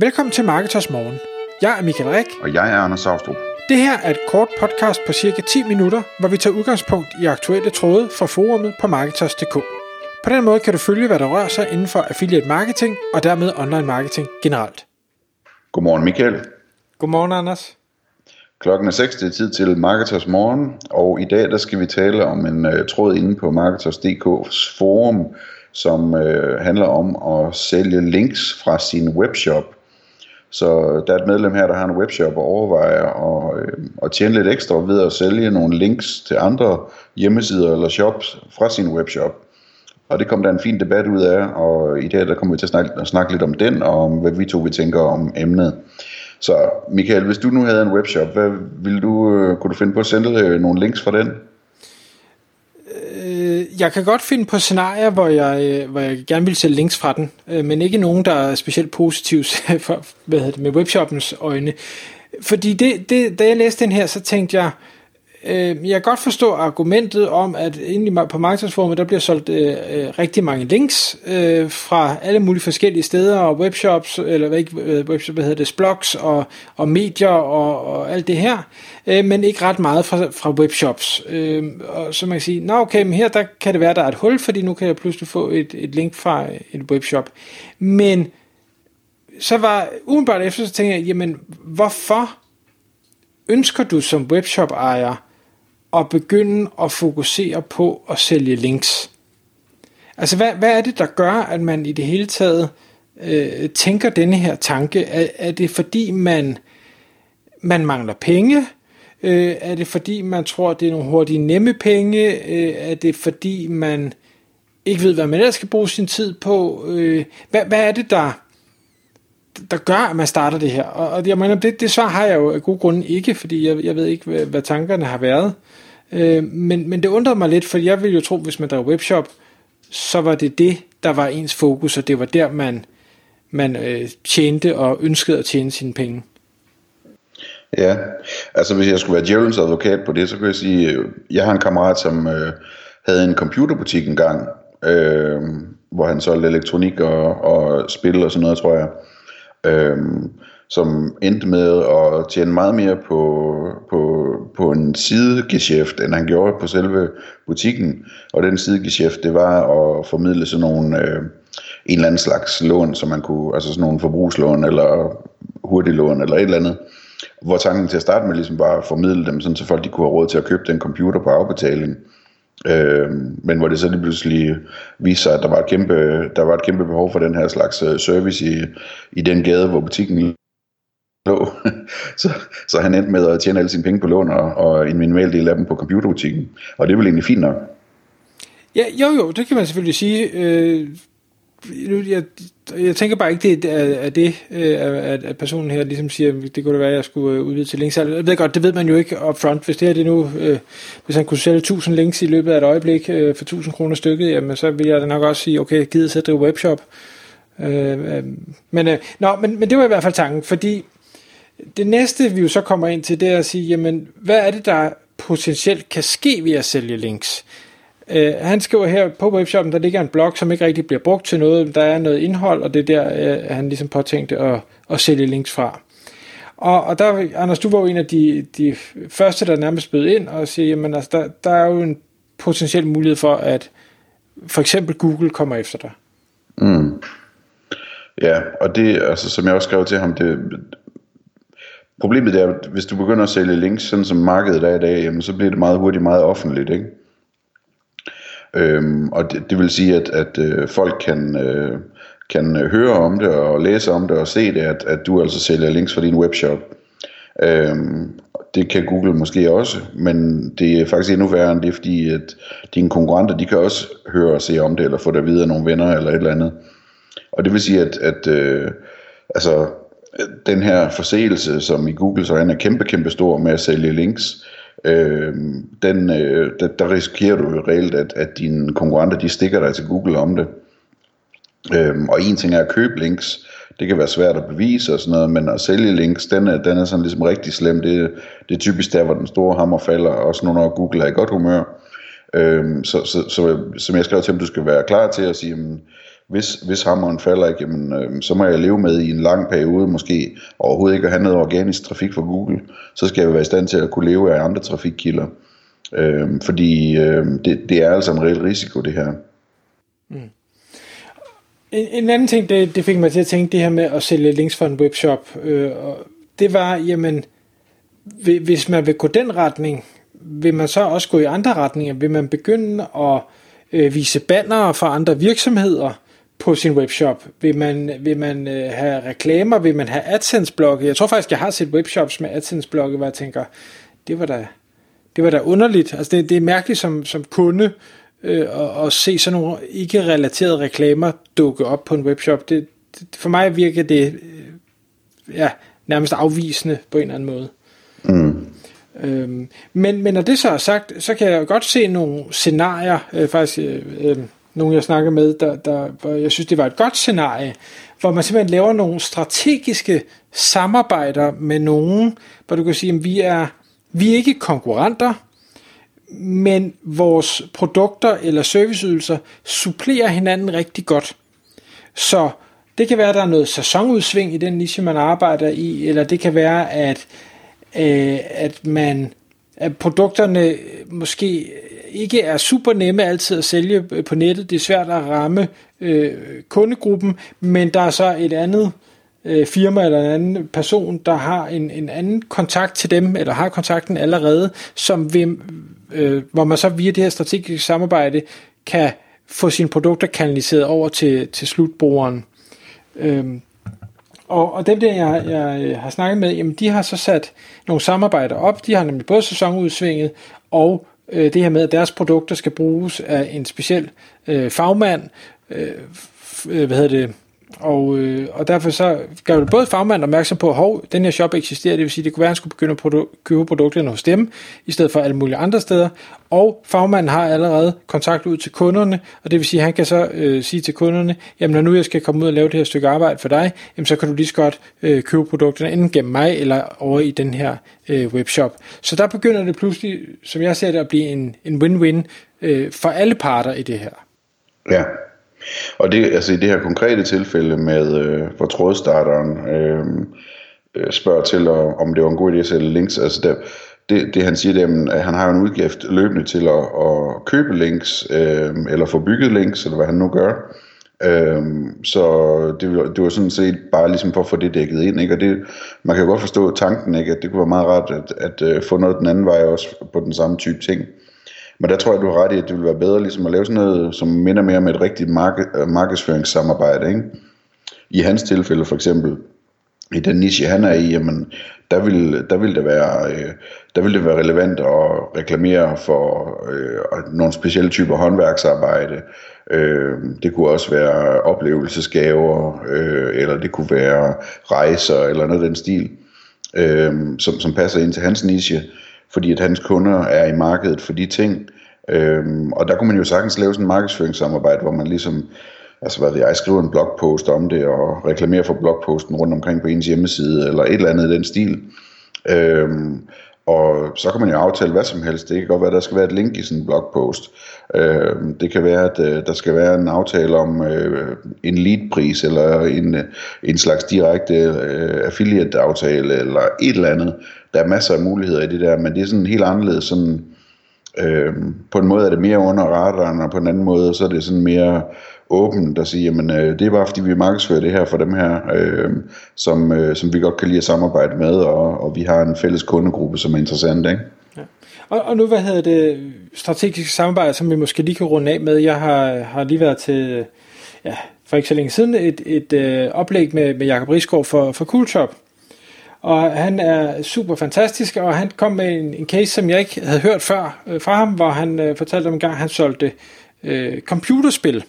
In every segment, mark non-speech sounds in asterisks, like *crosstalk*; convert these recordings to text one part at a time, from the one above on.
Velkommen til Marketers Morgen. Jeg er Michael Rik. Og jeg er Anders Saustrup. Det her er et kort podcast på cirka 10 minutter, hvor vi tager udgangspunkt i aktuelle tråde fra forumet på Marketers.dk. På den måde kan du følge, hvad der rører sig inden for affiliate marketing og dermed online marketing generelt. Godmorgen Michael. Godmorgen Anders. Klokken er 6, det er tid til Marketers Morgen, og i dag der skal vi tale om en uh, tråd inde på Marketers.dk's forum, som uh, handler om at sælge links fra sin webshop. Så der er et medlem her, der har en webshop og overvejer at, øh, at tjene lidt ekstra ved at sælge nogle links til andre hjemmesider eller shops fra sin webshop. Og det kom der en fin debat ud af, og i dag der kommer vi til at snakke, at snakke lidt om den, og om hvad vi to vi tænker om emnet. Så Michael, hvis du nu havde en webshop, hvad ville du, øh, kunne du finde på at sende øh, nogle links fra den? Jeg kan godt finde på scenarier, hvor jeg, øh, hvor jeg gerne vil sælge links fra den, øh, men ikke nogen, der er specielt positive *laughs* for, hvad hedder det, med webshoppens øjne. Fordi det, det, da jeg læste den her, så tænkte jeg, øh, Øh, jeg kan godt forstå argumentet om, at inde på markedsformen, der bliver solgt øh, øh, rigtig mange links øh, fra alle mulige forskellige steder, og webshops, eller hvad, ikke, øh, webshops, hvad hedder det, blogs og, og medier og, og alt det her, øh, men ikke ret meget fra, fra webshops. Øh, og så man kan sige, nå okay, men her der kan det være, der er et hul, fordi nu kan jeg pludselig få et, et link fra et webshop. Men så var umiddelbart efter, så tænkte jeg, jamen hvorfor ønsker du som webshop-ejer og at begynde at fokusere på at sælge links. Altså, hvad, hvad er det, der gør, at man i det hele taget øh, tænker denne her tanke? Er, er det fordi, man, man mangler penge? Øh, er det fordi, man tror, det er nogle hurtige nemme penge? Øh, er det fordi, man ikke ved, hvad man ellers skal bruge sin tid på? Øh, hvad, hvad er det, der, der gør, at man starter det her? Og, og jeg mener, det, det svar har jeg jo af gode grunde ikke, fordi jeg, jeg ved ikke, hvad, hvad tankerne har været. Øh, men, men det undrede mig lidt, for jeg ville jo tro, hvis man drev webshop, så var det det, der var ens fokus, og det var der, man, man øh, tjente og ønskede at tjene sine penge. Ja, altså hvis jeg skulle være djævelens advokat på det, så kan jeg sige, øh, jeg har en kammerat, som øh, havde en computerbutik engang, øh, hvor han solgte elektronik og, og spil og sådan noget, tror jeg. Øh, som endte med at tjene meget mere på, på, på en sidegeschæft, end han gjorde på selve butikken. Og den sidegeschæft, det var at formidle sådan nogle, øh, en eller anden slags lån, som man kunne, altså sådan nogle forbrugslån, eller hurtiglån, eller et eller andet. Hvor tanken til at starte med ligesom var at formidle dem, sådan så folk de kunne have råd til at købe den computer på afbetaling. Øh, Øh, men hvor det så lige pludselig viste sig, at der var et kæmpe, der var et kæmpe behov for den her slags øh, service i, i den gade, hvor butikken lå. *laughs* så, så han endte med at tjene alle sine penge på lån og, og en minimal del af dem på computerbutikken. Og det er vel egentlig fint nok. Ja, jo jo, det kan man selvfølgelig sige. Øh, jeg, jeg tænker bare ikke, det er, er det, øh, at, at personen her ligesom siger, det kunne da være, at jeg skulle øh, udvide til links. Jeg ved godt, det ved man jo ikke upfront. Hvis det her det nu, øh, hvis han kunne sælge 1000 links i løbet af et øjeblik øh, for 1000 kroner stykket, jamen så vil jeg da nok også sige, okay, gider at drive webshop. Øh, øh, men, øh, nå, men, men det var i hvert fald tanken, fordi det næste, vi jo så kommer ind til, det er at sige, jamen, hvad er det, der potentielt kan ske ved at sælge links? Øh, han skriver her på webshoppen, der ligger en blog, som ikke rigtig bliver brugt til noget. Der er noget indhold, og det er der, øh, han ligesom påtænkte at, at sælge links fra. Og, og der, Anders, du var jo en af de, de første, der nærmest bød ind og siger, jamen altså, der, der er jo en potentiel mulighed for, at for eksempel Google kommer efter dig. Mm. Ja, og det, altså, som jeg også skrev til ham, det, Problemet er, at hvis du begynder at sælge links, sådan som markedet er i dag, jamen, så bliver det meget hurtigt meget offentligt. Ikke? Øhm, og det, det vil sige, at, at øh, folk kan, øh, kan øh, høre om det og læse om det og se det, at, at du altså sælger links for din webshop. Øhm, det kan Google måske også, men det er faktisk endnu værre end det, fordi at dine konkurrenter, de kan også høre og se om det, eller få det videre af nogle venner eller et eller andet. Og det vil sige, at, at øh, altså, den her forseelse, som i Google øjne er kæmpe, kæmpe stor med at sælge links, øh, den, øh, der, der risikerer du jo reelt, at, at dine konkurrenter, de stikker dig til Google om det. Øh, og en ting er at købe links, det kan være svært at bevise og sådan noget, men at sælge links, den er, den er sådan ligesom rigtig slem. Det, det er typisk der, hvor den store hammer falder, også nu når Google er i godt humør. Øhm, så, så, så, som jeg skrev til dem, du skal være klar til at sige, jamen, hvis, hvis hammeren falder ikke, jamen, øh, så må jeg leve med i en lang periode måske overhovedet ikke at have noget organisk trafik fra Google. Så skal jeg være i stand til at kunne leve af andre trafikkilder. Øh, fordi øh, det, det er altså en reel risiko, det her. Mm. En, en anden ting, det, det fik mig til at tænke, det her med at sælge links fra en webshop, øh, og det var, jamen, hvis man vil gå den retning, vil man så også gå i andre retninger? Vil man begynde at øh, vise bannere for andre virksomheder på sin webshop? Vil man, vil man øh, have reklamer? Vil man have AdSense-blogge? Jeg tror faktisk, jeg har set webshops med AdSense-blogge, hvor jeg tænker, det var da, det var da underligt. Altså det, det er mærkeligt som, som kunde øh, at, at se sådan nogle ikke-relaterede reklamer dukke op på en webshop. Det, det, for mig virker det øh, ja, nærmest afvisende på en eller anden måde. Mm. Øhm, men, men når det så er sagt, så kan jeg godt se nogle scenarier, øh, faktisk øh, øh, nogen jeg snakker med, der, der, hvor jeg synes, det var et godt scenarie, hvor man simpelthen laver nogle strategiske samarbejder med nogen, hvor du kan sige, at vi er, vi er ikke konkurrenter, men vores produkter eller serviceydelser supplerer hinanden rigtig godt. Så det kan være, at der er noget sæsonudsving i den niche, man arbejder i, eller det kan være, at øh, at man at produkterne måske ikke er super nemme altid at sælge øh, på nettet. Det er svært at ramme øh, kundegruppen, men der er så et andet øh, firma eller en anden person, der har en, en anden kontakt til dem, eller har kontakten allerede, som vil, øh, hvor man så via det her strategiske samarbejde kan få sine produkter kanaliseret over til, til slutbrugeren. Øhm, og, og dem der, jeg, jeg øh, har snakket med, jamen de har så sat nogle samarbejder op. De har nemlig både sæsonudsvinget og øh, det her med, at deres produkter skal bruges af en speciel øh, fagmand, øh, øh hvad hedder det, og, øh, og derfor så gør det både fagmanden opmærksom på, at den her shop eksisterer, det vil sige, det kunne være, at han skulle begynde at produ- købe produkterne hos dem, i stedet for alle mulige andre steder. Og fagmanden har allerede kontakt ud til kunderne, og det vil sige, at han kan så øh, sige til kunderne, jamen når nu jeg skal komme ud og lave det her stykke arbejde for dig, jamen så kan du lige så godt øh, købe produkterne enten gennem mig eller over i den her øh, webshop. Så der begynder det pludselig, som jeg ser det, at blive en, en win-win øh, for alle parter i det her. Ja, og det, altså i det her konkrete tilfælde med, øh, hvor trådstarteren øh, øh spørger til, om det var en god idé at sælge links, altså der, det, det han siger, det er, at han har en udgift løbende til at, at købe links, øh, eller få bygget links, eller hvad han nu gør. Øhm, så det, det var sådan set bare ligesom for at få det dækket ind, ikke? og det, man kan jo godt forstå tanken, ikke? at det kunne være meget rart at, at, at få noget den anden vej også på den samme type ting. Men der tror jeg, du har ret i, at det ville være bedre ligesom at lave sådan noget, som minder mere om et rigtigt mark- øh, markedsføringssamarbejde. Ikke? I hans tilfælde for eksempel, i den niche han er i, jamen, der vil, der vil det være, øh, der vil det være relevant at reklamere for øh, nogle specielle typer håndværksarbejde. Øh, det kunne også være oplevelsesgaver, øh, eller det kunne være rejser, eller noget af den stil, øh, som, som passer ind til hans niche fordi at hans kunder er i markedet for de ting. Øhm, og der kunne man jo sagtens lave sådan en markedsføringssamarbejde, hvor man ligesom, altså hvad ved jeg, skriver en blogpost om det, og reklamerer for blogposten rundt omkring på ens hjemmeside, eller et eller andet i den stil. Øhm, og så kan man jo aftale hvad som helst. Det kan godt være, at der skal være et link i sådan en blogpost. Øh, det kan være, at øh, der skal være en aftale om øh, en leadpris, eller en, øh, en slags direkte øh, affiliate-aftale, eller et eller andet. Der er masser af muligheder i det der, men det er sådan helt anderledes. Sådan, øh, på en måde er det mere under radaren, og på en anden måde, så er det sådan mere åbent og sige, jamen øh, det er bare fordi vi markedsfører det her for dem her, øh, som, øh, som vi godt kan lide at samarbejde med, og, og vi har en fælles kundegruppe, som er interessant, ikke? Ja. Og, og nu, hvad hedder det, strategiske samarbejde, som vi måske lige kan runde af med. Jeg har, har lige været til, ja, for ikke så længe siden, et, et øh, oplæg med, med Jacob Risgaard for, for Coolshop. Og han er super fantastisk, og han kom med en, en case, som jeg ikke havde hørt før øh, fra ham, hvor han øh, fortalte om en gang, han solgte øh, computerspil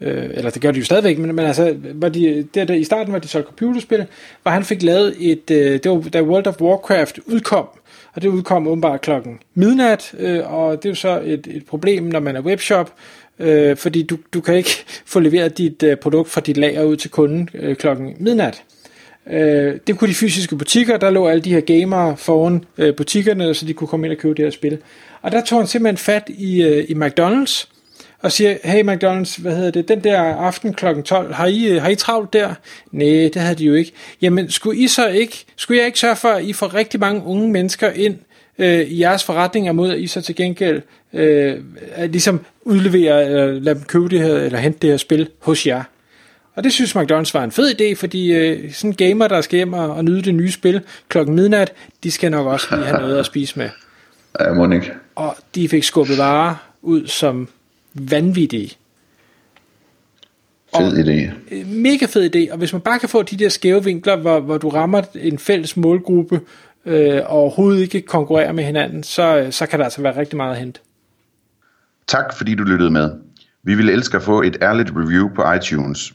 øh, eller det gør de jo stadigvæk, men, men altså, var de, der, der, i starten var de solgt computerspil, hvor han fik lavet et, øh, det var da World of Warcraft udkom, og det udkom åbenbart klokken midnat, øh, og det er jo så et, et problem, når man er webshop, øh, fordi du, du kan ikke *laughs* få leveret dit øh, produkt fra dit lager ud til kunden øh, klokken midnat. Øh, det kunne de fysiske butikker, der lå alle de her gamere foran øh, butikkerne, så de kunne komme ind og købe det her spil. Og der tog han simpelthen fat i, øh, i McDonald's, og siger, hey McDonald's, hvad hedder det, den der aften kl. 12, har I, øh, har I travlt der? Nej, det havde de jo ikke. Jamen, skulle I så ikke, skulle jeg ikke sørge for, at I får rigtig mange unge mennesker ind øh, i jeres forretninger, mod at I så til gengæld øh, ligesom udleverer, eller lader dem købe det her, eller hente det her spil hos jer? Og det synes McDonald's var en fed idé, fordi øh, sådan gamer, der skal hjem og, og nyde det nye spil klokken midnat, de skal nok også lige have noget at spise med. *laughs* Ja, må ikke. Og de fik skubbet varer ud som vanvittige. Fed idé. Øh, mega fed idé, og hvis man bare kan få de der skæve vinkler, hvor, hvor du rammer en fælles målgruppe, øh, og overhovedet ikke konkurrerer med hinanden, så, så kan der altså være rigtig meget at hente. Tak fordi du lyttede med. Vi ville elske at få et ærligt review på iTunes.